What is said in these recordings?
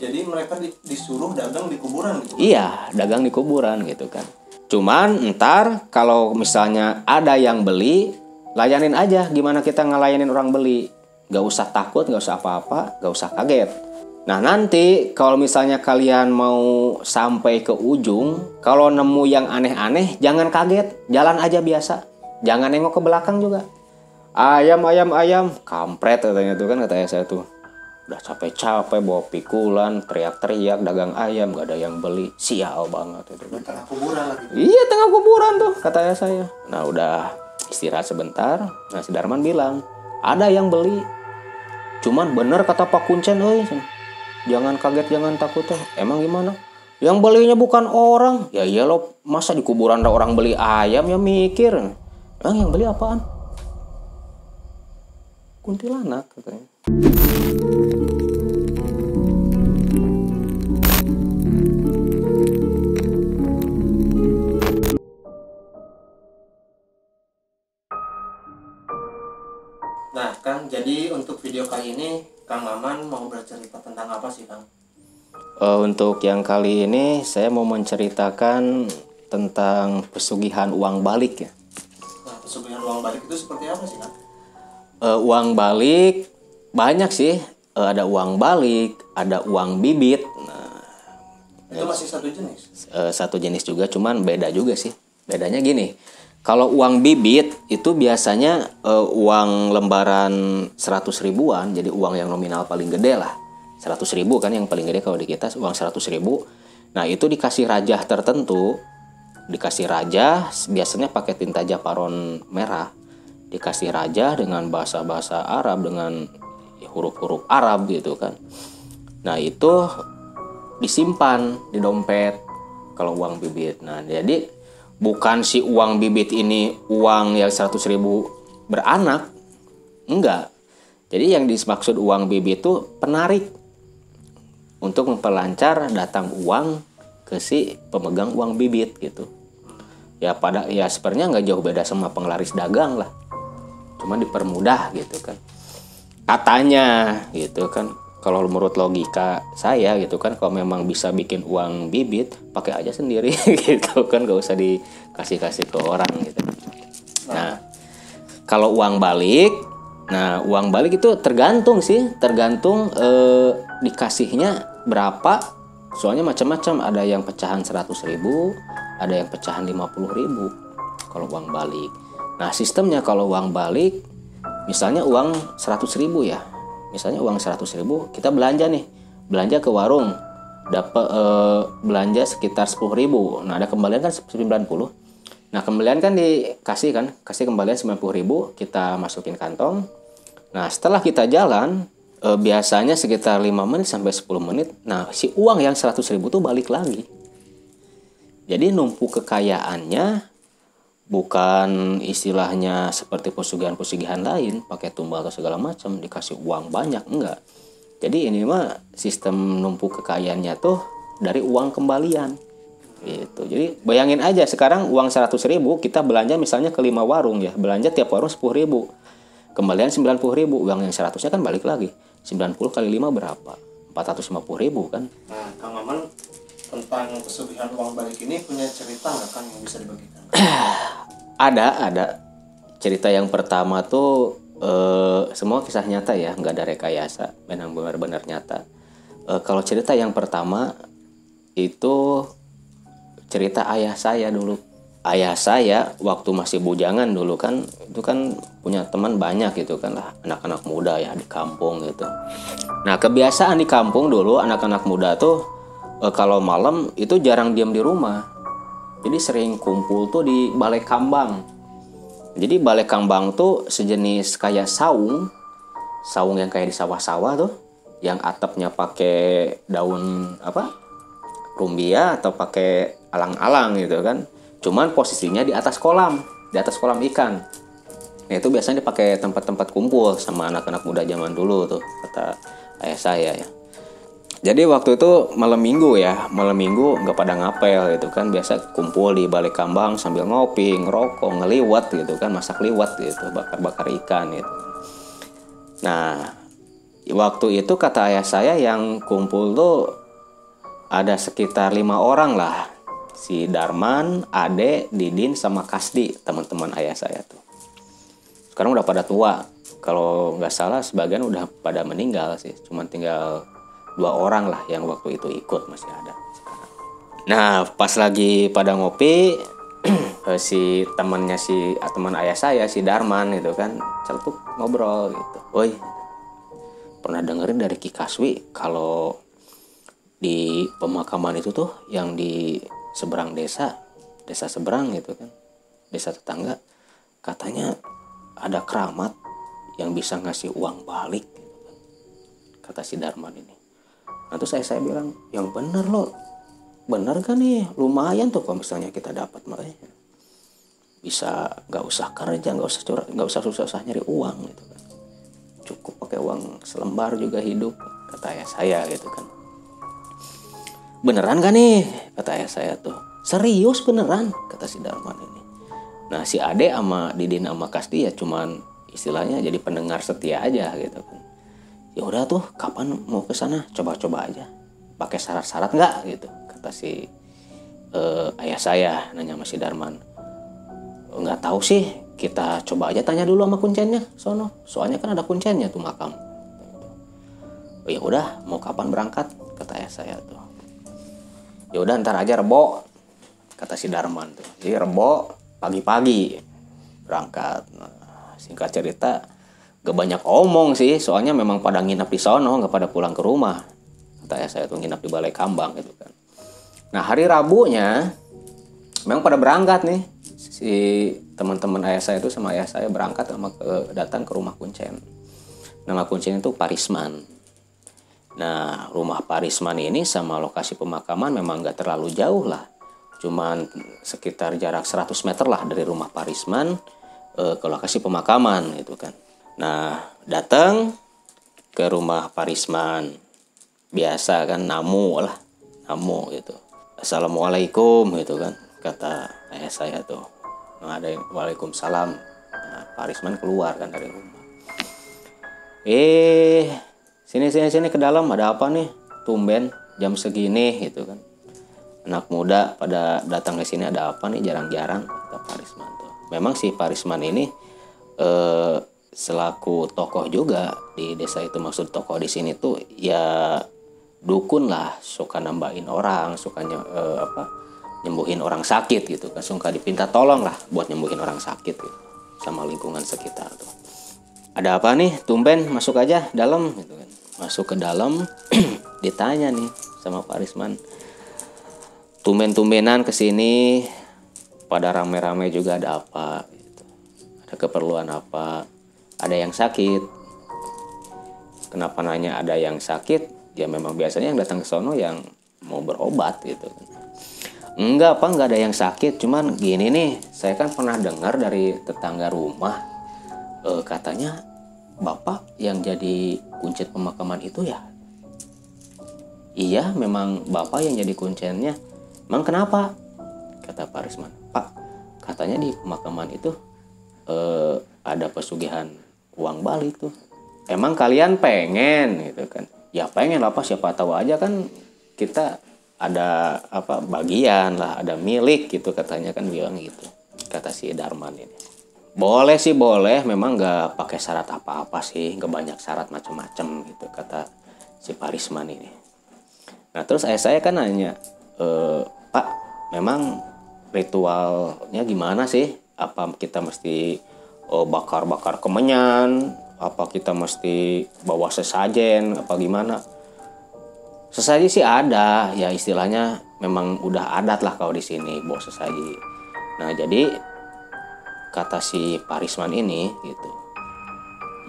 Jadi mereka di- disuruh dagang di kuburan gitu. Iya, dagang di kuburan gitu kan. Cuman ntar kalau misalnya ada yang beli, layanin aja gimana kita ngelayanin orang beli. Gak usah takut, gak usah apa-apa, gak usah kaget. Nah nanti kalau misalnya kalian mau sampai ke ujung, kalau nemu yang aneh-aneh, jangan kaget, jalan aja biasa. Jangan nengok ke belakang juga. Ayam, ayam, ayam, kampret katanya tuh kan kata saya tuh. Udah capek-capek bawa pikulan, teriak-teriak, dagang ayam, gak ada yang beli. Sial banget itu. Tengah kuburan lagi. Iya tengah kuburan tuh kata saya. Nah udah istirahat sebentar. Nah si Darman bilang ada yang beli. Cuman bener kata Pak Kuncen, euy. Jangan kaget, jangan takut tuh. Emang gimana? Yang belinya bukan orang. Ya iya loh, masa di kuburan ada orang beli ayam ya mikir. Emang yang beli apaan? Kuntilanak katanya. Nah, Kang, jadi untuk video kali ini Kang Maman mau bercerita tentang apa sih, Kang? Eh, untuk yang kali ini saya mau menceritakan tentang pesugihan uang balik ya. Nah, pesugihan uang balik itu seperti apa sih, Kang? Eh, uang balik banyak sih. Eh, ada uang balik, ada uang bibit. Nah, Itu masih satu jenis. eh, satu jenis juga, cuman beda juga sih. Bedanya gini, kalau uang bibit itu biasanya eh, uang lembaran 100 ribuan, jadi uang yang nominal paling gede lah. 100 ribu kan yang paling gede kalau di kita uang 100 ribu. Nah itu dikasih rajah tertentu, dikasih rajah biasanya pakai tinta japaron merah, dikasih rajah dengan bahasa-bahasa Arab dengan huruf-huruf Arab gitu kan. Nah itu disimpan di dompet kalau uang bibit. Nah, jadi bukan si uang bibit ini uang yang 100 ribu beranak. Enggak. Jadi yang dimaksud uang bibit itu penarik untuk memperlancar datang uang ke si pemegang uang bibit gitu. Ya pada ya sebenarnya nggak jauh beda sama penglaris dagang lah. Cuma dipermudah gitu kan. Katanya gitu kan. Kalau menurut logika saya gitu kan kalau memang bisa bikin uang bibit pakai aja sendiri gitu kan. Gak usah dikasih kasih ke orang gitu. Nah kalau uang balik nah uang balik itu tergantung sih. Tergantung eh, dikasihnya berapa. Soalnya macam-macam. Ada yang pecahan 100 ribu ada yang pecahan 50 ribu kalau uang balik. Nah sistemnya kalau uang balik misalnya uang 100 ribu ya. Misalnya uang 100 ribu kita belanja nih. Belanja ke warung. Dapat eh, belanja sekitar 10 ribu. Nah ada kembalian kan 90 nah kembalian kan dikasih kan kasih kembalian 90 ribu kita masukin kantong. Nah setelah kita jalan eh, biasanya sekitar 5 menit sampai 10 menit nah si uang yang 100 ribu tuh balik lagi. Jadi numpuk kekayaannya bukan istilahnya seperti pesugihan-pesugihan lain pakai tumbal atau segala macam dikasih uang banyak enggak. Jadi ini mah sistem numpuk kekayaannya tuh dari uang kembalian. Gitu. Jadi bayangin aja sekarang uang 100 ribu kita belanja misalnya ke lima warung ya belanja tiap warung 10 ribu. Kembalian 90 ribu uang yang 100 nya kan balik lagi. 90 kali 5 berapa? 450 ribu kan? Nah, Kang Maman tentang pesugihan uang balik ini punya cerita nggak Kang yang bisa dibagikan? ada ada. Cerita yang pertama tuh eh, semua kisah nyata ya nggak ada rekayasa. Memang benar-benar nyata. Eh, kalau cerita yang pertama itu cerita ayah saya dulu. Ayah saya waktu masih bujangan dulu kan itu kan punya teman banyak gitu kan lah. Anak-anak muda ya di kampung gitu. Nah kebiasaan di kampung dulu anak-anak muda tuh eh, kalau malam itu jarang diam di rumah. Jadi sering kumpul tuh di balai kambang. Jadi balai kambang tuh sejenis kayak saung. Saung yang kayak di sawah-sawah tuh. Yang atapnya pakai daun apa? Rumbia atau pakai alang-alang gitu kan. Cuman posisinya di atas kolam. Di atas kolam ikan. Nah itu biasanya dipakai tempat-tempat kumpul sama anak-anak muda zaman dulu tuh kata ayah saya ya jadi waktu itu malam minggu ya malam minggu nggak pada ngapel gitu kan biasa kumpul di balik kambang sambil ngopi ngerokok ngeliwat gitu kan masak liwat gitu bakar-bakar ikan gitu. Nah waktu itu kata ayah saya yang kumpul tuh ada sekitar lima orang lah. Si Darman, Ade, Didin sama Kasdi teman-teman ayah saya tuh. Sekarang udah pada tua. Kalau nggak salah sebagian udah pada meninggal sih. Cuman tinggal dua orang lah yang waktu itu ikut masih ada nah pas lagi pada ngopi eh, si temannya si ah, teman ayah saya si Darman itu kan celutuk ngobrol gitu woi pernah dengerin dari Ki Kaswi kalau di pemakaman itu tuh yang di seberang desa desa seberang gitu kan desa tetangga katanya ada keramat yang bisa ngasih uang balik gitu kan. kata si Darman ini nah saya saya bilang yang bener loh bener kan nih? Lumayan tuh kalau misalnya kita dapat makanya. Bisa nggak usah kerja nggak usah curah nggak usah susah-susah nyari uang gitu kan. Cukup pakai uang selembar juga hidup kata ayah saya gitu kan. Beneran kan nih? Kata ayah saya tuh. Serius beneran kata si Darman ini. Nah si Ade sama Didin sama Kasti ya cuman istilahnya jadi pendengar setia aja gitu kan ya udah tuh kapan mau ke sana? Coba-coba aja. Pakai syarat-syarat nggak? Gitu kata si eh, ayah saya nanya sama si Darman. Nggak tahu sih kita coba aja tanya dulu sama kuncennya sono. Soalnya kan ada kuncennya tuh makam. Oh ya udah mau kapan berangkat? Kata ayah saya tuh. Ya udah ntar aja rebo kata si Darman tuh. Jadi rebo pagi-pagi berangkat. Nah, singkat cerita gak banyak omong sih soalnya memang pada nginap di sono nggak pada pulang ke rumah. Kata ayah saya tuh nginap di balai kambang gitu kan. Nah hari Rabunya memang pada berangkat nih. Si teman-teman ayah saya itu sama ayah saya berangkat sama ke datang ke rumah kuncen. Nama kuncen itu Parisman. Nah, rumah Parisman ini sama lokasi pemakaman memang nggak terlalu jauh lah. Cuman sekitar jarak 100 meter lah dari rumah Parisman eh, ke lokasi pemakaman gitu kan. Nah, datang ke rumah Parisman. Biasa kan namu lah, namu gitu. Assalamualaikum gitu kan, kata ayah saya tuh. Nah, ada yang waalaikumsalam. Nah, Parisman keluar kan dari rumah. Eh, sini sini sini ke dalam ada apa nih tumben jam segini gitu kan anak muda pada datang ke sini ada apa nih jarang-jarang kata Parisman tuh memang si Parisman ini eh, selaku tokoh juga di desa itu maksud tokoh di sini tuh ya dukun lah suka nambahin orang suka eh, apa nyembuhin orang sakit gitu kan. Suka dipinta tolong lah buat nyembuhin orang sakit gitu sama lingkungan sekitar tuh. Ada apa nih? Tumben masuk aja dalam gitu kan. Masuk ke dalam ditanya nih sama Pak Risman. Tumen-tumenan ke sini pada rame-rame juga ada apa gitu. ada keperluan apa ada yang sakit. Kenapa nanya ada yang sakit? Ya memang biasanya yang datang ke sono yang mau berobat gitu. Enggak apa enggak ada yang sakit. Cuman gini nih saya kan pernah dengar dari tetangga rumah eh, katanya bapak yang jadi kuncit pemakaman itu ya? Iya memang bapak yang jadi kuncennya emang kenapa? Kata Pak Risman. Pak katanya di pemakaman itu eh, ada pesugihan uang balik tuh. Emang kalian pengen gitu kan? Ya pengen lah apa siapa tahu aja kan kita ada apa bagian lah ada milik gitu katanya kan bilang gitu kata si Darman ini. Boleh sih boleh. Memang nggak pakai syarat apa-apa sih. Nggak banyak syarat macam-macam gitu kata si Parisman ini. Nah terus ayah saya kan nanya e, pak memang ritualnya gimana sih? Apa kita mesti bakar-bakar kemenyan apa kita mesti bawa sesajen apa gimana? Sesaji sih ada ya istilahnya memang udah adat lah kalau di sini bawa sesaji. Nah jadi kata si Parisman ini gitu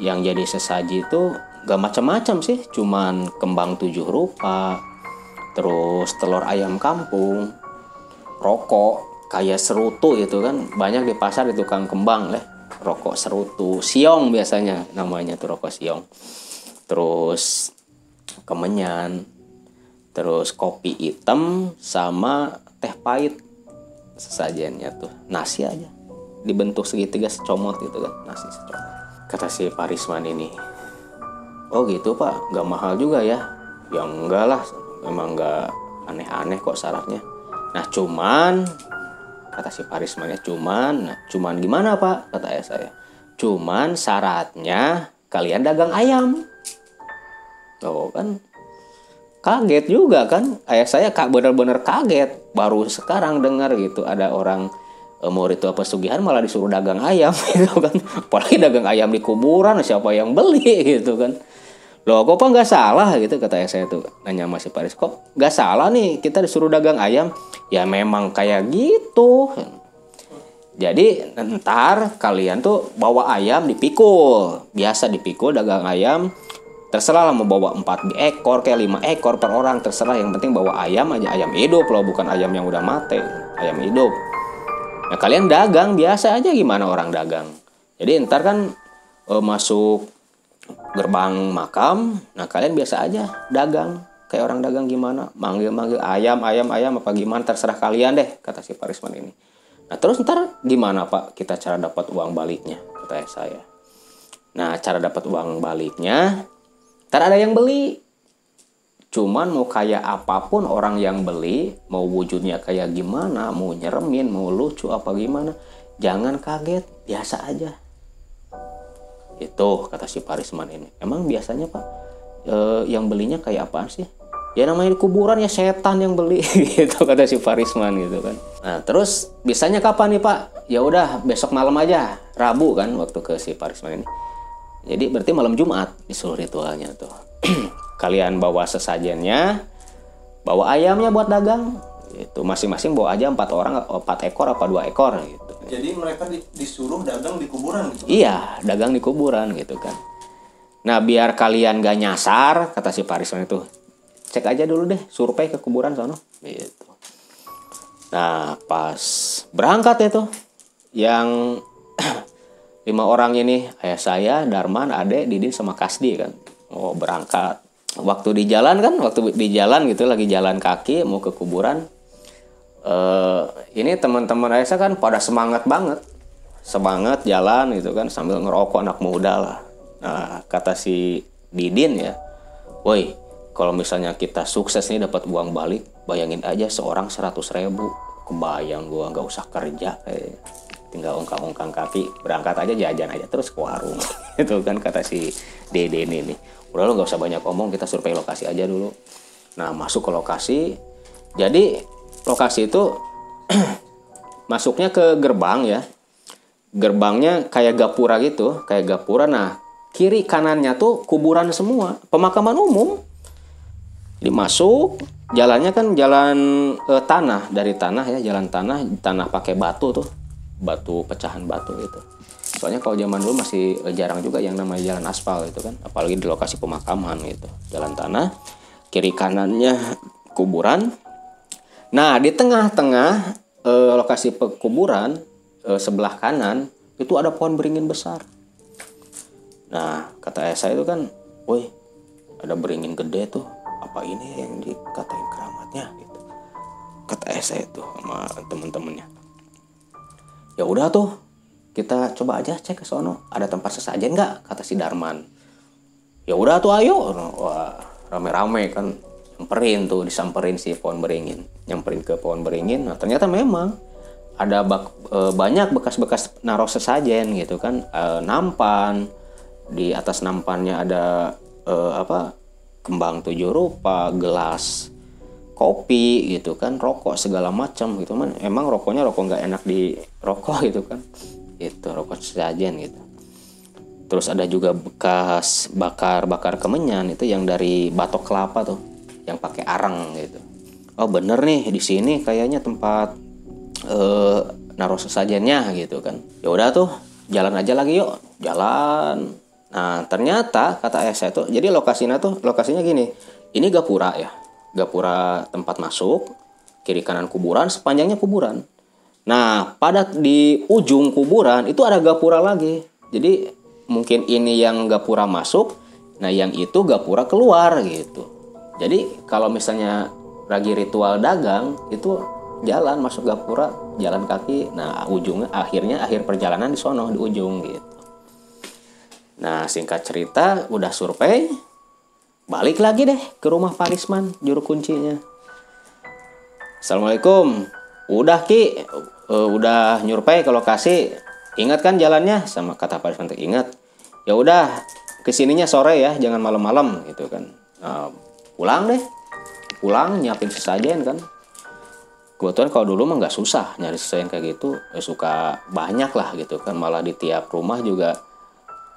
yang jadi sesaji itu gak macam-macam sih cuman kembang tujuh rupa terus telur ayam kampung rokok kayak serutu itu kan banyak di pasar di tukang kembang lah rokok serutu siong biasanya namanya tuh rokok siong. Terus kemenyan terus kopi hitam sama teh pahit sesajennya tuh. Nasi aja. Dibentuk segitiga secomot gitu kan nasi secomot. Kata si Parisman ini oh gitu pak. Nggak mahal juga ya. Ya enggak lah. Memang nggak aneh-aneh kok syaratnya. Nah cuman kata si Parismannya cuman cuman gimana pak? Kata ayah saya. Cuman syaratnya kalian dagang ayam. Oh kan kaget juga kan. Ayah saya kak benar-benar kaget. Baru sekarang dengar gitu ada orang e, murid itu apa sugihan malah disuruh dagang ayam gitu kan. Apalagi dagang ayam di kuburan siapa yang beli gitu kan loh kok pak nggak salah? Gitu kata saya tuh nanya masih Paris kok nggak salah nih kita disuruh dagang ayam? Ya memang kayak gitu. Jadi ntar kalian tuh bawa ayam dipikul. Biasa dipikul dagang ayam. Terserah lah mau bawa 4 ekor kayak 5 ekor per orang. Terserah yang penting bawa ayam aja. Ayam hidup loh bukan ayam yang udah mati. Ayam hidup. Nah kalian dagang. Biasa aja gimana orang dagang. Jadi ntar kan e, masuk gerbang makam nah kalian biasa aja dagang. Kayak orang dagang gimana? Manggil manggil ayam ayam ayam apa gimana? Terserah kalian deh kata si Parisman ini. Nah terus ntar gimana pak kita cara dapat uang baliknya? Kata saya. Nah cara dapat uang baliknya Ntar ada yang beli. Cuman mau kayak apa pun orang yang beli, mau wujudnya kayak gimana, mau nyeremin, mau lucu apa gimana, jangan kaget, biasa aja. Itu kata si Parisman ini. Emang biasanya pak, e, yang belinya kayak apaan sih? Ya namanya kuburan ya setan yang beli gitu kata si Parisman gitu kan. Nah terus bisanya kapan nih pak? Ya udah besok malam aja, Rabu kan waktu ke si Parisman ini jadi berarti malam Jumat disuruh ritualnya tuh. Kalian bawa sesajennya, bawa ayamnya buat dagang. Itu masing-masing bawa aja empat orang, empat ekor apa dua ekor gitu. Jadi mereka disuruh dagang di kuburan gitu. Iya, dagang di kuburan gitu kan. Nah, biar kalian gak nyasar, kata si Parisman itu, cek aja dulu deh, survei ke kuburan sono. Gitu. Nah, pas berangkat itu, yang lima orang ini ayah saya Darman Ade Didin sama Kasdi kan oh, berangkat waktu di jalan kan waktu di jalan gitu lagi jalan kaki mau ke kuburan uh, ini teman-teman saya kan pada semangat banget. Semangat jalan gitu kan sambil ngerokok anak muda lah. Nah kata si Didin ya woi kalau misalnya kita sukses nih dapat uang balik bayangin aja seorang seratus ribu. Kebayang gua nggak usah kerja kayak tinggal ongkang-ongkang kaki berangkat aja jajan aja terus ke warung. Itu kan kata si Dede ini. Udah lo nggak usah banyak omong kita survei lokasi aja dulu. Nah masuk ke lokasi. Jadi lokasi itu masuknya ke gerbang ya. Gerbangnya kayak gapura gitu kayak gapura. Nah kiri kanannya tuh kuburan semua. Pemakaman umum. Dimasuk jalannya kan jalan e, tanah dari tanah ya jalan tanah tanah pakai batu tuh batu pecahan batu gitu. Soalnya kalau zaman dulu masih jarang juga yang namanya jalan aspal gitu kan apalagi di lokasi pemakaman gitu. Jalan tanah kiri kanannya kuburan nah di tengah-tengah e, lokasi kuburan e, sebelah kanan itu ada pohon beringin besar. Nah kata ayah saya itu kan woi ada beringin gede tuh. Apa ini yang dikatain keramatnya? Gitu. Kata ayah saya tuh sama temen-temennya. Ya udah tuh kita coba aja cek ke sono. Ada tempat sesajen nggak? kata si Darman. Ya udah tuh ayo. Wah rame-rame kan nyamperin tuh disamperin si pohon beringin. Nyamperin ke pohon beringin nah ternyata memang ada bak, e, banyak bekas-bekas naruh sesajen gitu kan. E, nampan di atas nampannya ada e, apa kembang tujuh rupa gelas kopi gitu kan rokok segala macam gitu man emang rokoknya rokok nggak enak di rokok gitu kan. Itu rokok sesajen gitu. Terus ada juga bekas bakar bakar kemenyan itu yang dari batok kelapa tuh yang pakai arang gitu oh bener nih di sini kayaknya tempat eh, naruh sesajennya gitu kan ya udah tuh jalan aja lagi yuk jalan nah ternyata kata ayah saya tuh jadi lokasinya tuh lokasinya gini ini gapura ya gapura tempat masuk, kiri kanan kuburan, sepanjangnya kuburan. Nah, pada di ujung kuburan itu ada gapura lagi. Jadi mungkin ini yang gapura masuk, nah yang itu gapura keluar gitu. Jadi kalau misalnya lagi ritual dagang itu jalan masuk gapura, jalan kaki, nah ujungnya akhirnya akhir perjalanan di sono di ujung gitu. Nah singkat cerita udah survei balik lagi deh ke rumah Pak Risman juru kuncinya. Assalamualaikum. Udah Ki, uh, udah nyurvei ke lokasi. Ingat kan jalannya? Sama kata Pak Risman ingat. Ya udah ke sininya sore ya, jangan malam-malam gitu kan. Nah, pulang deh. Pulang nyiapin sesajen kan. Kebetulan kalau dulu mah nggak susah nyari sesajen kayak gitu. Ya, suka banyak lah gitu kan. Malah di tiap rumah juga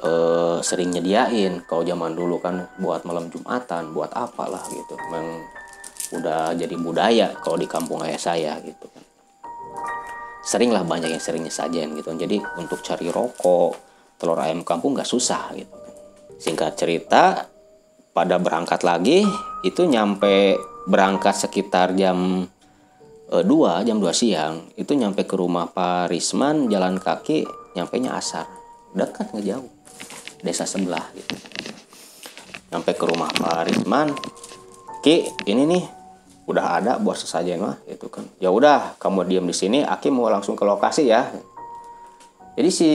eh, sering nyediain kalau zaman dulu kan buat malam jumatan buat apalah gitu memang udah jadi budaya kalau di kampung ayah saya gitu kan sering lah banyak yang seringnya sajian gitu jadi untuk cari rokok telur ayam kampung nggak susah gitu kan. singkat cerita pada berangkat lagi itu nyampe berangkat sekitar jam e, 2 jam 2 siang itu nyampe ke rumah Pak Risman jalan kaki nyampe nya asar. Dekat nggak jauh. Desa sebelah gitu. Sampai ke rumah Pak Risman Ki ini nih udah ada buat sesajen mah gitu kan. Ya udah kamu diam di sini Aki mau langsung ke lokasi ya. Jadi si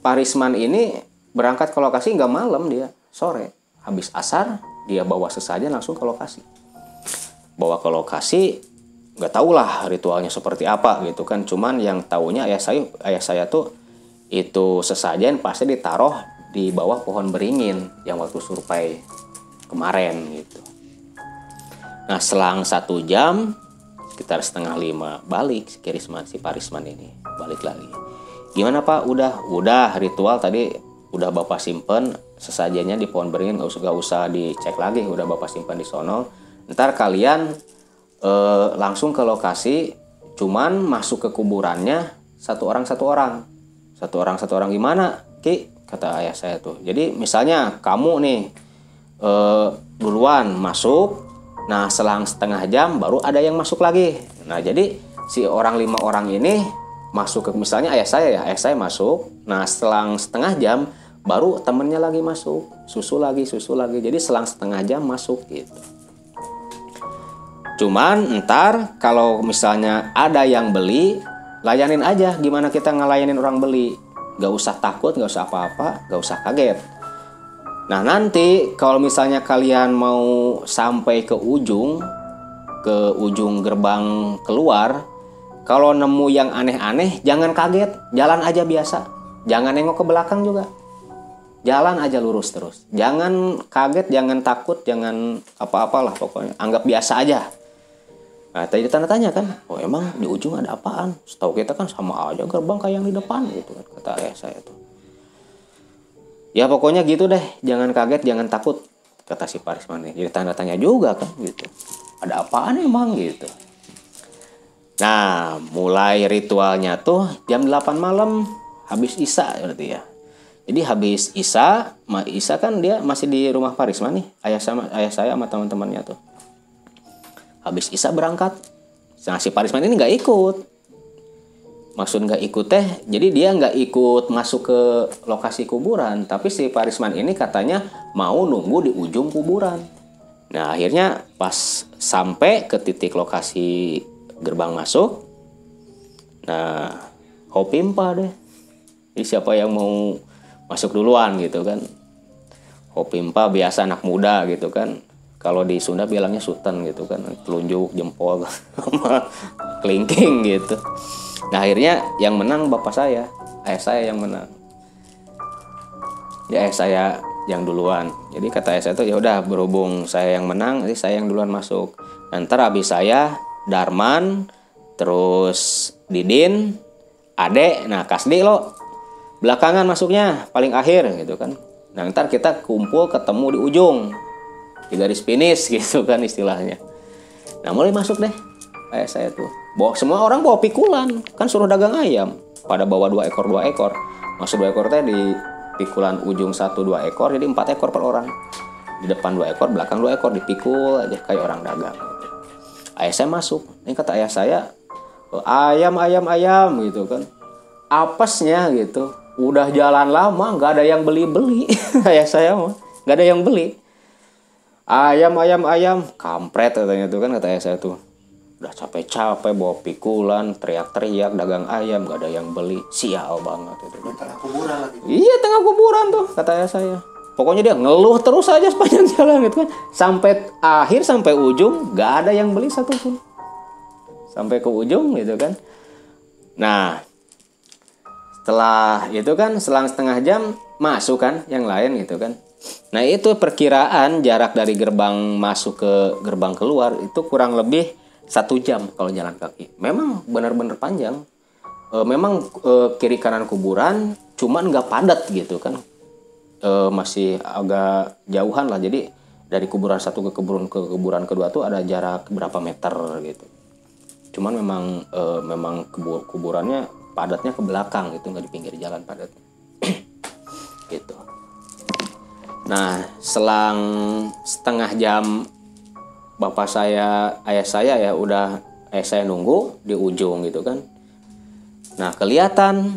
Pak Risman ini berangkat ke lokasi nggak malam dia sore habis asar dia bawa sesajen langsung ke lokasi bawa ke lokasi nggak tahu lah ritualnya seperti apa gitu kan cuman yang tahunya ayah saya ayah saya tuh itu sesajen pasti ditaruh di bawah pohon beringin yang waktu survei kemarin gitu. Nah selang satu jam sekitar setengah lima balik si Kirisman si Parisman ini balik lagi. Gimana Pak? Udah, udah ritual tadi udah Bapak simpen sesajennya di pohon beringin nggak usah gak usah dicek lagi. Udah Bapak simpan di sono. Ntar kalian eh, langsung ke lokasi cuman masuk ke kuburannya satu orang satu orang. Satu orang satu orang. Gimana Ki? Kata ayah saya tuh. Jadi misalnya kamu nih e, duluan masuk nah selang setengah jam baru ada yang masuk lagi. Nah jadi si orang lima orang ini masuk ke misalnya ayah saya ya ayah saya masuk. Nah selang setengah jam baru temennya lagi masuk susu lagi susu lagi jadi selang setengah jam masuk gitu cuman ntar kalau misalnya ada yang beli layanin aja gimana kita ngelayanin orang beli Gak usah takut, gak usah apa-apa, gak usah kaget. Nah nanti kalau misalnya kalian mau sampai ke ujung, ke ujung gerbang keluar, kalau nemu yang aneh-aneh jangan kaget, jalan aja biasa. Jangan nengok ke belakang juga. Jalan aja lurus terus. Jangan kaget, jangan takut, jangan apa-apalah pokoknya. Anggap biasa aja. Nah, tadi tanda tanya kan, oh emang di ujung ada apaan? Setahu kita kan sama aja gerbang kayak yang di depan gitu kan, kata ayah saya tuh. Ya pokoknya gitu deh, jangan kaget, jangan takut, kata si Parisman ini. Jadi tanda tanya juga kan gitu. Ada apaan emang gitu. Nah, mulai ritualnya tuh jam 8 malam habis Isa berarti ya. Jadi habis Isa, Isa kan dia masih di rumah Parisman nih, ayah sama ayah saya sama teman-temannya tuh. Habis Isa berangkat. Nah si Parisman ini nggak ikut. Maksud nggak ikut teh jadi dia nggak ikut masuk ke lokasi kuburan. Tapi si Parisman ini katanya mau nunggu di ujung kuburan. Nah akhirnya pas sampai ke titik lokasi gerbang masuk nah hopimpa deh. Jadi siapa yang mau masuk duluan gitu kan. Hopimpa biasa anak muda gitu kan. Kalau di Sunda bilangnya sultan gitu kan. Telunjuk jempol kelingking gitu. Nah akhirnya yang menang bapak saya. Ayah saya yang menang. Ya ayah saya yang duluan. Jadi kata ayah saya tuh ya udah berhubung saya yang menang jadi saya yang duluan masuk. Nanti habis saya Darman terus Didin Ade. Nah Kasdi lo belakangan masuknya paling akhir gitu kan. Nah ntar kita kumpul ketemu di ujung. Di garis finish gitu kan istilahnya. Nah mulai masuk deh. Kayak saya tuh. Bawa semua orang bawa pikulan. Kan suruh dagang ayam. Pada bawa dua ekor dua ekor. Masuk dua ekor teh di pikulan ujung satu dua ekor jadi empat ekor per orang. Di depan dua ekor belakang dua ekor dipikul aja kayak orang dagang. Ayah saya masuk. Ini kata ayah saya ayam ayam ayam gitu kan. Apesnya gitu udah jalan lama nggak ada yang beli beli ayah saya mah nggak ada yang beli ayam ayam ayam kampret katanya tuh kan kata saya tuh udah capek-capek bawa pikulan teriak-teriak dagang ayam gak ada yang beli sial banget itu tengah kuburan lagi. Iya tengah kuburan tuh kata ayah saya. Pokoknya dia ngeluh terus aja sepanjang jalan gitu kan. Sampai akhir sampai ujung gak ada yang beli satupun. Sampai ke ujung gitu kan. Nah setelah itu kan selang setengah jam masuk kan yang lain gitu kan. Nah itu perkiraan jarak dari gerbang masuk ke gerbang keluar itu kurang lebih satu jam kalau jalan kaki. Memang benar-benar panjang. E, memang e, kiri kanan kuburan, cuman nggak padat gitu kan. E, masih agak jauhan lah. Jadi dari kuburan satu ke kuburan ke kuburan kedua tuh ada jarak berapa meter gitu. Cuman memang e, memang kubur, kuburannya padatnya ke belakang gitu, nggak di pinggir jalan padat. gitu. Nah, selang setengah jam bapak saya, ayah saya ya udah ayah saya nunggu di ujung gitu kan. Nah, kelihatan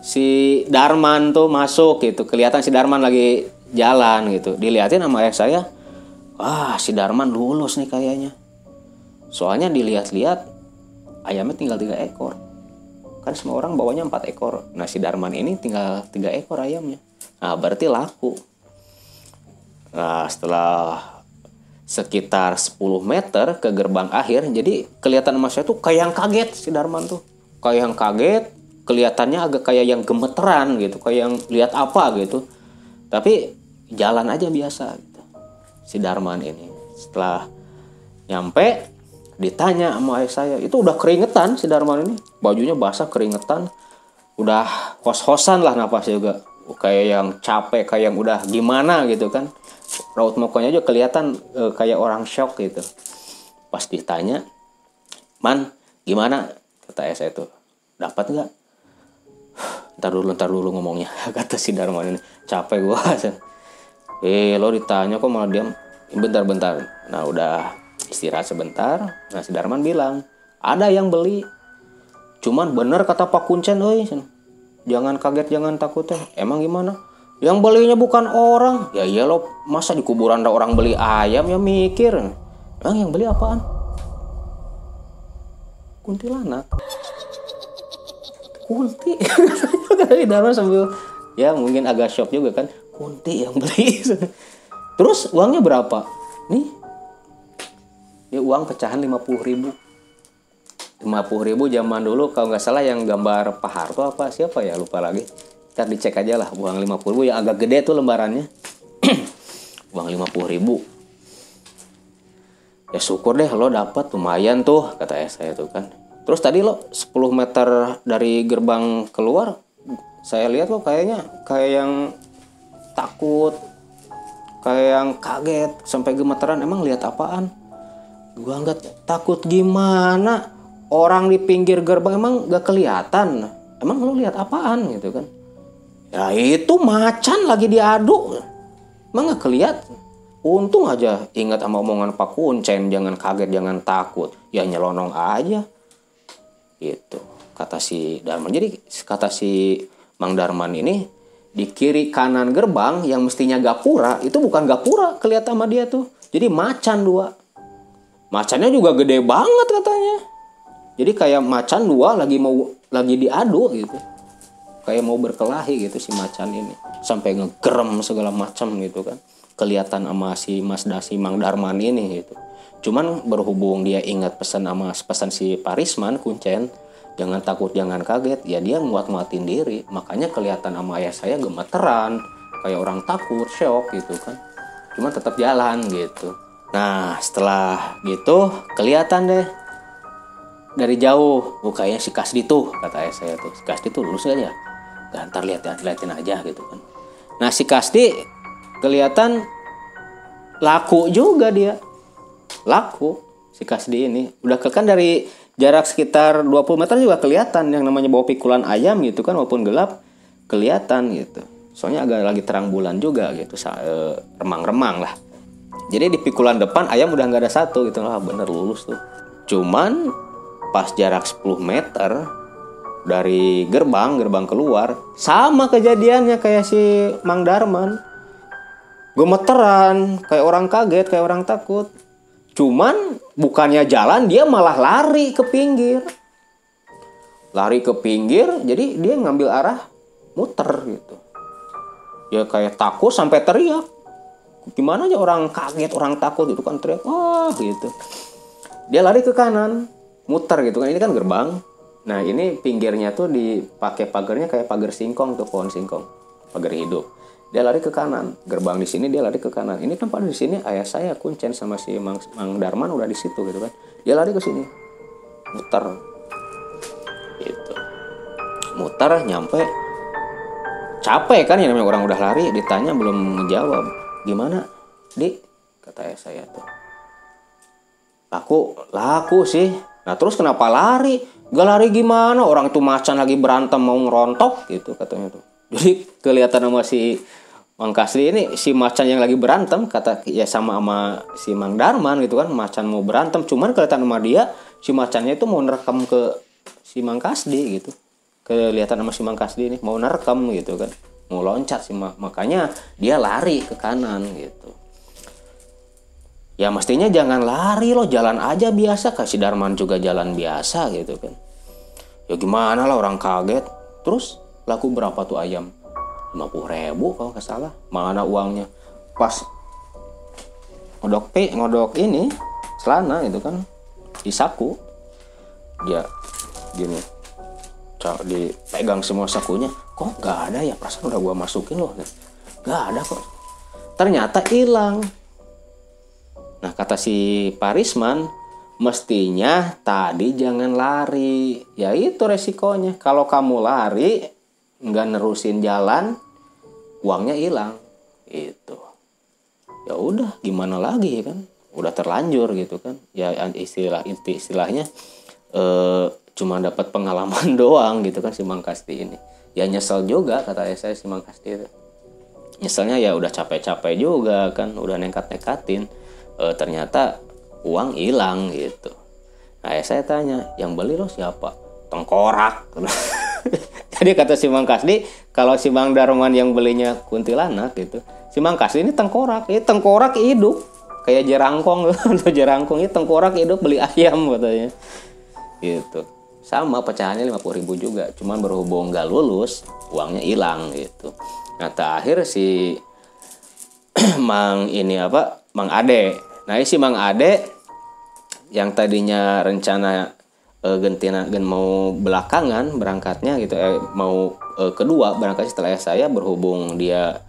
si Darman tuh masuk gitu. Kelihatan si Darman lagi jalan gitu. Dilihatin sama ayah saya, wah si Darman lulus nih kayaknya. Soalnya dilihat-lihat ayamnya tinggal tiga ekor. Kan semua orang bawanya empat ekor. Nah si Darman ini tinggal tiga ekor ayamnya. Nah berarti laku. Nah setelah sekitar 10 meter ke gerbang akhir, jadi kelihatan saya tuh kayak yang kaget si Darman tuh. Kayak yang kaget, kelihatannya agak kayak yang gemeteran gitu, kayak yang lihat apa gitu. Tapi jalan aja biasa gitu. Si Darman ini. Setelah nyampe ditanya sama ayah saya, itu udah keringetan si Darman ini. Bajunya basah keringetan. Udah hos-hosan lah napasnya juga. Kayak yang capek, kayak yang udah gimana gitu kan. Raut mukanya aja kelihatan e, kayak orang shock gitu. Pas ditanya man gimana? kata saya itu dapat nggak? Ntar dulu ntar dulu ngomongnya. Kata si Darman ini. Capek gua. Eh lo ditanya kok malah diam. Bentar-bentar nah udah istirahat sebentar nah si Darman bilang ada yang beli cuman bener kata Pak Kuncen oi jangan kaget jangan takut ya emang gimana yang belinya bukan orang. Ya iya lo, masa di kuburan ada orang beli ayam ya mikir. Bang yang beli apaan? Kuntilanak. Kunti. Dalam sambil ya mungkin agak shock juga kan. Kunti yang beli. Terus uangnya berapa? Nih. Ini uang pecahan 50 ribu. 50 ribu zaman dulu kalau nggak salah yang gambar Pak Harto apa siapa ya lupa lagi. Ntar dicek aja lah uang 50 ribu yang agak gede tuh lembarannya. Uang 50 ribu. Ya syukur deh lo dapat lumayan tuh kata saya tuh kan. Terus tadi lo 10 meter dari gerbang keluar saya lihat lo kayaknya kayak yang takut kayak yang kaget sampai gemeteran. Emang lihat apaan gua nggak takut gimana orang di pinggir gerbang emang gak kelihatan emang lo lihat apaan gitu kan Ya itu macan lagi diaduk. Emang gak kelihatan? Untung aja ingat sama omongan Pak Kuncen, jangan kaget, jangan takut. Ya nyelonong aja. Itu kata si Darman. Jadi kata si Mang Darman ini di kiri kanan gerbang yang mestinya gapura itu bukan gapura kelihatan sama dia tuh. Jadi macan dua. Macannya juga gede banget katanya. Jadi kayak macan dua lagi mau lagi diadu gitu. Kayak mau berkelahi gitu si macan ini. Sampai ngegerem segala macam gitu kan. Kelihatan sama si Mas Dasi Mang Darman ini gitu. Cuman berhubung dia ingat pesan sama pesan si Parisman Kuncen jangan takut jangan kaget. Ya dia nguat-nguatin diri. Makanya kelihatan sama ayah saya gemeteran. Kayak orang takut shock gitu kan. Cuman tetap jalan gitu nah setelah gitu kelihatan deh dari jauh kayaknya si Kasdi tuh kata saya tuh si Kasdi tuh lulus aja Nah, ntar lihat liatin aja gitu kan. Nah si Kasti kelihatan laku juga dia. Laku si Kasdi ini. Udah kan dari jarak sekitar 20 meter juga kelihatan yang namanya bawa pikulan ayam gitu kan walaupun gelap kelihatan gitu. Soalnya agak lagi terang bulan juga gitu, eh, remang-remang lah. Jadi di pikulan depan ayam udah nggak ada satu gitu. Lah bener lulus tuh. Cuman pas jarak 10 meter dari gerbang gerbang keluar sama kejadiannya kayak si Mang Darman. Gemeteran kayak orang kaget kayak orang takut. Cuman bukannya jalan dia malah lari ke pinggir. Lari ke pinggir jadi dia ngambil arah muter gitu. Ya kayak takut sampai teriak gimana aja orang kaget orang takut itu kan teriak wah gitu. Dia lari ke kanan muter gitu kan. Ini kan gerbang. Nah ini pinggirnya tuh dipakai pagarnya kayak pagar singkong tuh pohon singkong. Pagar hidup. Dia lari ke kanan. Gerbang di sini dia lari ke kanan. Ini pada di sini ayah saya kuncen sama si Mang, Mang Darman udah di situ gitu kan. Dia lari ke sini. Muter. Gitu. Muter nyampe. Capek kan ya namanya orang udah lari. Ditanya belum menjawab gimana di kata ayah saya tuh. Laku laku sih. Nah terus kenapa lari? Gak lari gimana? Orang itu macan lagi berantem mau ngerontok gitu katanya tuh. Jadi kelihatan sama si Mang Kasri ini si macan yang lagi berantem kata ya sama sama si Mang Darman gitu kan macan mau berantem. Cuman kelihatan sama dia si macannya itu mau nerekam ke si Mang Kasdi gitu. Kelihatan sama si Mang Kasdi ini mau nerekam gitu kan mau loncat sih makanya dia lari ke kanan gitu. Ya mestinya jangan lari loh jalan aja biasa. Kasih Darman juga jalan biasa gitu kan. Ya gimana lah orang kaget. Terus laku berapa tuh ayam? 50 ribu kalau nggak salah. Mana uangnya? Pas ngodok p ngodok ini celana itu kan di saku. Dia gini dipegang semua sakunya. Kok nggak ada ya? Perasaan udah gua masukin loh. Nggak ada kok. Ternyata hilang. Nah kata si Parisman mestinya tadi jangan lari. Ya itu resikonya. Kalau kamu lari nggak nerusin jalan uangnya hilang. Itu. Ya udah gimana lagi kan? Udah terlanjur gitu kan? Ya istilah istilahnya eh, cuma dapat pengalaman doang gitu kan si Mangkasti ini. Ya nyesel juga kata saya si Mangkasti itu. Nyeselnya ya udah capek-capek juga kan udah nekat-nekatin. Eh, ternyata uang hilang gitu. Nah saya tanya yang beli lo siapa? Tengkorak. Jadi kata si Mang Kasdi, kalau si Mang Darman yang belinya kuntilanak gitu, si Mang Kasdi ini tengkorak, ini tengkorak hidup, kayak jerangkong atau jerangkong ini tengkorak hidup beli ayam katanya, gitu. Sama pecahannya lima puluh ribu juga, cuman berhubung gak lulus, uangnya hilang gitu. Nah terakhir si Mang ini apa, Mang Ade. Nah si Mang Ade yang tadinya rencana uh, gentina gen mau belakangan berangkatnya gitu eh, mau uh, kedua berangkat setelah saya berhubung dia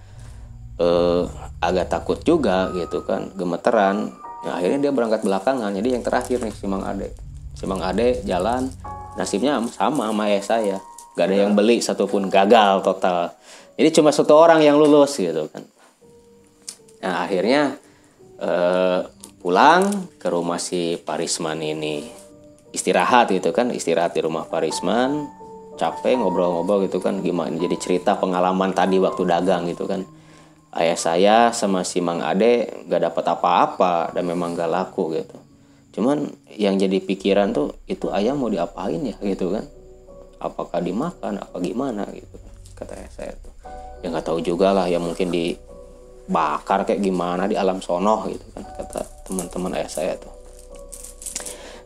uh, agak takut juga gitu kan gemeteran. Nah, akhirnya dia berangkat belakangan. Jadi yang terakhir nih si Mang Ade si Mang Ade jalan nasibnya sama sama ayah saya. Gak ada yang beli satupun gagal total. Jadi cuma satu orang yang lulus gitu kan. Nah akhirnya uh, pulang ke rumah si Parisman ini. Istirahat gitu kan istirahat di rumah Parisman. Capek ngobrol-ngobrol gitu kan gimana jadi cerita pengalaman tadi waktu dagang gitu kan. Ayah saya sama si Mang Ade gak dapat apa-apa dan memang gak laku gitu cuman yang jadi pikiran tuh itu ayam mau diapain ya? Gitu kan. Apakah dimakan? Apa gimana? Gitu kata ayah saya tuh. Ya nggak tahu juga lah ya mungkin dibakar kayak gimana di alam sono gitu kan kata teman-teman ayah saya tuh.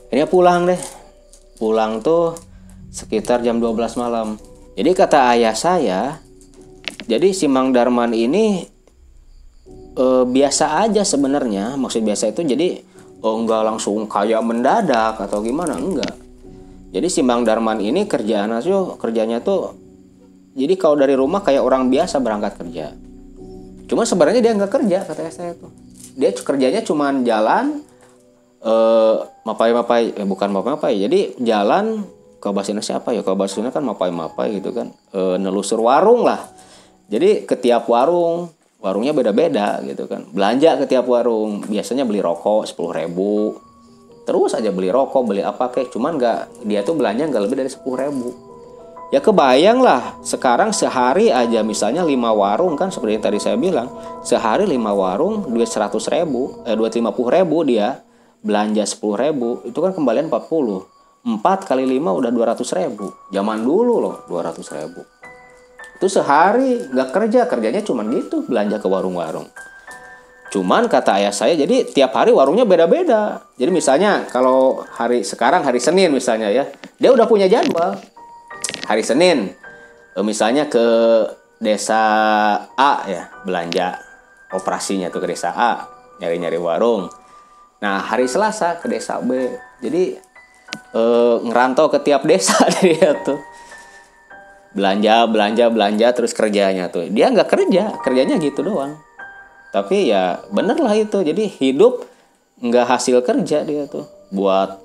Akhirnya pulang deh. Pulang tuh sekitar jam 12 malam. Jadi kata ayah saya jadi si Mang Darman ini e, biasa aja sebenarnya maksud biasa itu jadi oh enggak langsung kayak mendadak atau gimana enggak jadi si Mang Darman ini kerjaan tuh kerjanya tuh jadi kalau dari rumah kayak orang biasa berangkat kerja cuma sebenarnya dia nggak kerja kata saya tuh dia kerjanya cuma jalan eh mapai-mapai eh bukan mapai-mapai. Jadi jalan ke Basina siapa ya? Ke Basina kan mapai-mapai gitu kan. E, nelusur warung lah. Jadi ke tiap warung, warungnya beda-beda gitu kan. Belanja ke tiap warung, biasanya beli rokok sepuluh ribu. Terus aja beli rokok, beli apa kek. Cuman nggak dia tuh belanja nggak lebih dari sepuluh ribu. Ya kebayang lah, sekarang sehari aja misalnya lima warung kan seperti yang tadi saya bilang, sehari lima warung duit seratus ribu, eh duit lima puluh ribu dia, belanja 10 ribu itu kan kembalian 40 4 kali 5 udah 200 ribu zaman dulu loh 200 ribu itu sehari nggak kerja kerjanya cuma gitu belanja ke warung-warung Cuman kata ayah saya, jadi tiap hari warungnya beda-beda. Jadi misalnya kalau hari sekarang hari Senin misalnya ya, dia udah punya jadwal. Hari Senin, eh, misalnya ke desa A ya belanja operasinya tuh ke desa A nyari-nyari warung. Nah hari Selasa ke desa B. Jadi eh, ngerantau ke tiap desa dia tuh belanja belanja belanja terus kerjanya tuh. Dia nggak kerja kerjanya gitu doang. Tapi ya bener lah itu. Jadi hidup nggak hasil kerja dia tuh. Buat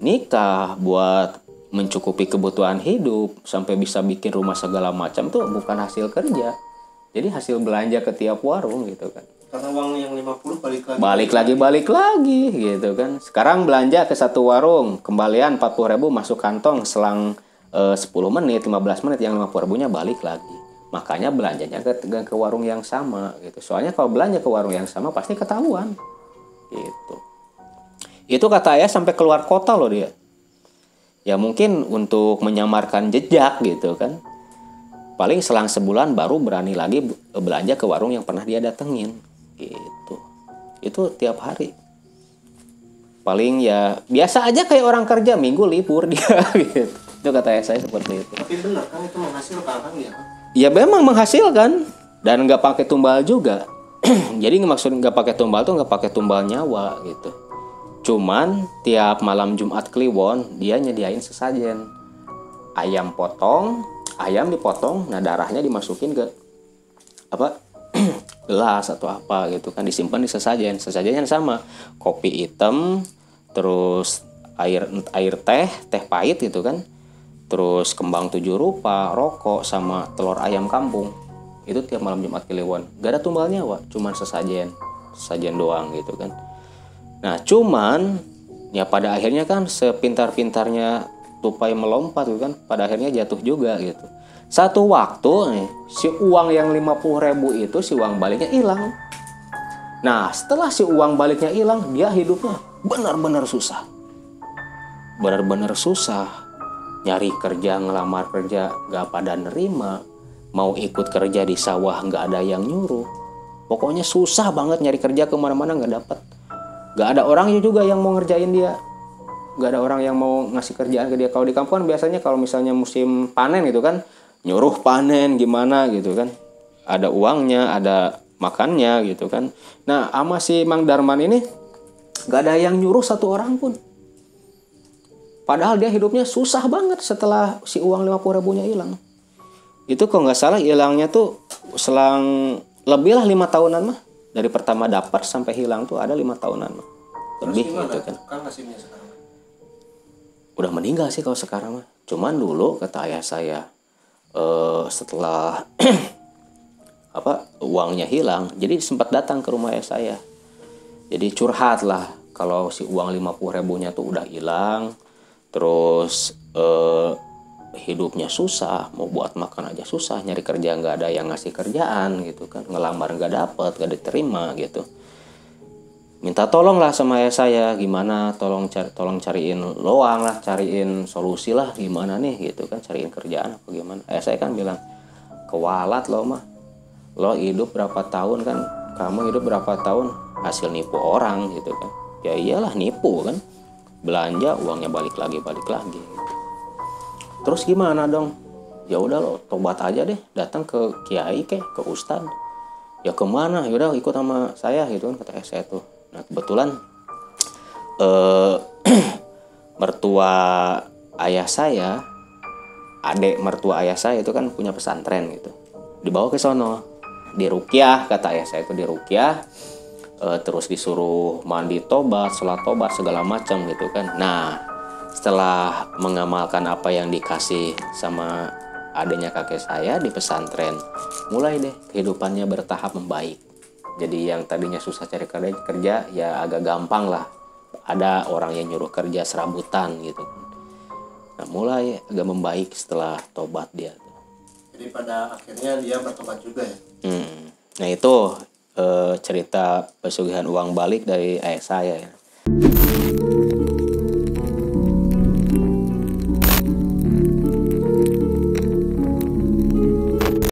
nikah buat mencukupi kebutuhan hidup sampai bisa bikin rumah segala macam tuh bukan hasil kerja. Jadi hasil belanja ke tiap warung gitu kan. Karena uang yang 50 balik lagi. Balik lagi balik lagi gitu kan. Sekarang belanja ke satu warung kembalian 40 ribu masuk kantong selang eh, 10 menit 15 menit yang 50 ribunya balik lagi. Makanya belanjanya ke, ke warung yang sama gitu. Soalnya kalau belanja ke warung yang sama pasti ketahuan gitu. Itu kata ayah sampai keluar kota loh dia. Ya mungkin untuk menyamarkan jejak gitu kan. Paling selang sebulan baru berani lagi belanja ke warung yang pernah dia datengin gitu. Itu tiap hari. Paling ya biasa aja kayak orang kerja minggu libur dia gitu itu kata saya seperti itu. Tapi benar kan itu menghasilkan kan ya ya memang menghasilkan. Dan nggak pakai tumbal juga. Jadi maksud nggak pakai tumbal tuh nggak pakai tumbal nyawa gitu. Cuman tiap malam Jumat Kliwon dia nyediain sesajen. Ayam potong ayam dipotong nah darahnya dimasukin ke apa gelas atau apa gitu kan. Disimpan di sesajen. Sesajennya sama. Kopi hitam terus air air teh teh pahit gitu kan terus kembang tujuh rupa rokok sama telur ayam kampung. Itu tiap malam Jumat Kliwon. Gak ada tumbal nyawa cuman sesajen. Sesajen doang gitu kan. Nah cuman ya pada akhirnya kan sepintar-pintarnya tupai melompat gitu kan pada akhirnya jatuh juga gitu. Satu waktu nih si uang yang 50 ribu itu si uang baliknya hilang. Nah setelah si uang baliknya hilang dia hidupnya benar-benar susah. Benar-benar susah nyari kerja ngelamar kerja gak pada nerima. Mau ikut kerja di sawah nggak ada yang nyuruh. Pokoknya susah banget nyari kerja ke mana-mana nggak dapat nggak ada orangnya juga yang mau ngerjain dia. Nggak ada orang yang mau ngasih kerjaan ke dia. Kalau di kampung kan biasanya kalau misalnya musim panen gitu kan nyuruh panen gimana gitu kan. Ada uangnya ada makannya gitu kan. Nah ama si Mang Darman ini nggak ada yang nyuruh satu orang pun padahal dia hidupnya susah banget setelah si uang 50 ribunya hilang. Itu kok nggak salah hilangnya tuh selang lebih lah lima tahunan mah. Dari pertama dapat sampai hilang tuh ada lima tahunan mah. Lebih gimana? gitu kan. Kan sekarang. Udah meninggal sih kalau sekarang mah. Cuman dulu kata ayah saya eh, setelah apa uangnya hilang jadi sempat datang ke rumah ayah saya. Jadi curhat lah kalau si uang 50 ribunya tuh udah hilang terus eh, hidupnya susah mau buat makan aja susah nyari kerja nggak ada yang ngasih kerjaan gitu kan. Ngelamar nggak dapet nggak diterima gitu. Minta tolong lah sama ayah saya gimana tolong cari tolong cariin loang lah cariin solusi lah gimana nih gitu kan cariin kerjaan apa gimana. Ayah saya kan bilang kewalat lo mah. Lo hidup berapa tahun kan kamu hidup berapa tahun hasil nipu orang gitu kan. Ya iyalah nipu kan belanja uangnya balik lagi balik lagi. Terus gimana dong? Ya udah lo tobat aja deh. Datang ke kiai kek ke ustad. Ya ke mana? Ya udah ikut sama saya gitu kan kata ayah saya tuh. Nah kebetulan eh mertua ayah saya adik mertua ayah saya itu kan punya pesantren gitu. Dibawa ke sono. Di rukyah kata ayah saya itu di rukyah eh, terus disuruh mandi tobat sholat tobat segala macam gitu kan. Nah setelah mengamalkan apa yang dikasih sama adanya kakek saya di pesantren mulai deh kehidupannya bertahap membaik. Jadi yang tadinya susah cari kerja, kerja ya agak gampang lah. Ada orang yang nyuruh kerja serabutan gitu. Nah mulai agak membaik setelah tobat dia jadi pada akhirnya dia bertobat juga ya? Hmm. Nah itu eh, cerita pesugihan uang balik dari ayah saya ya.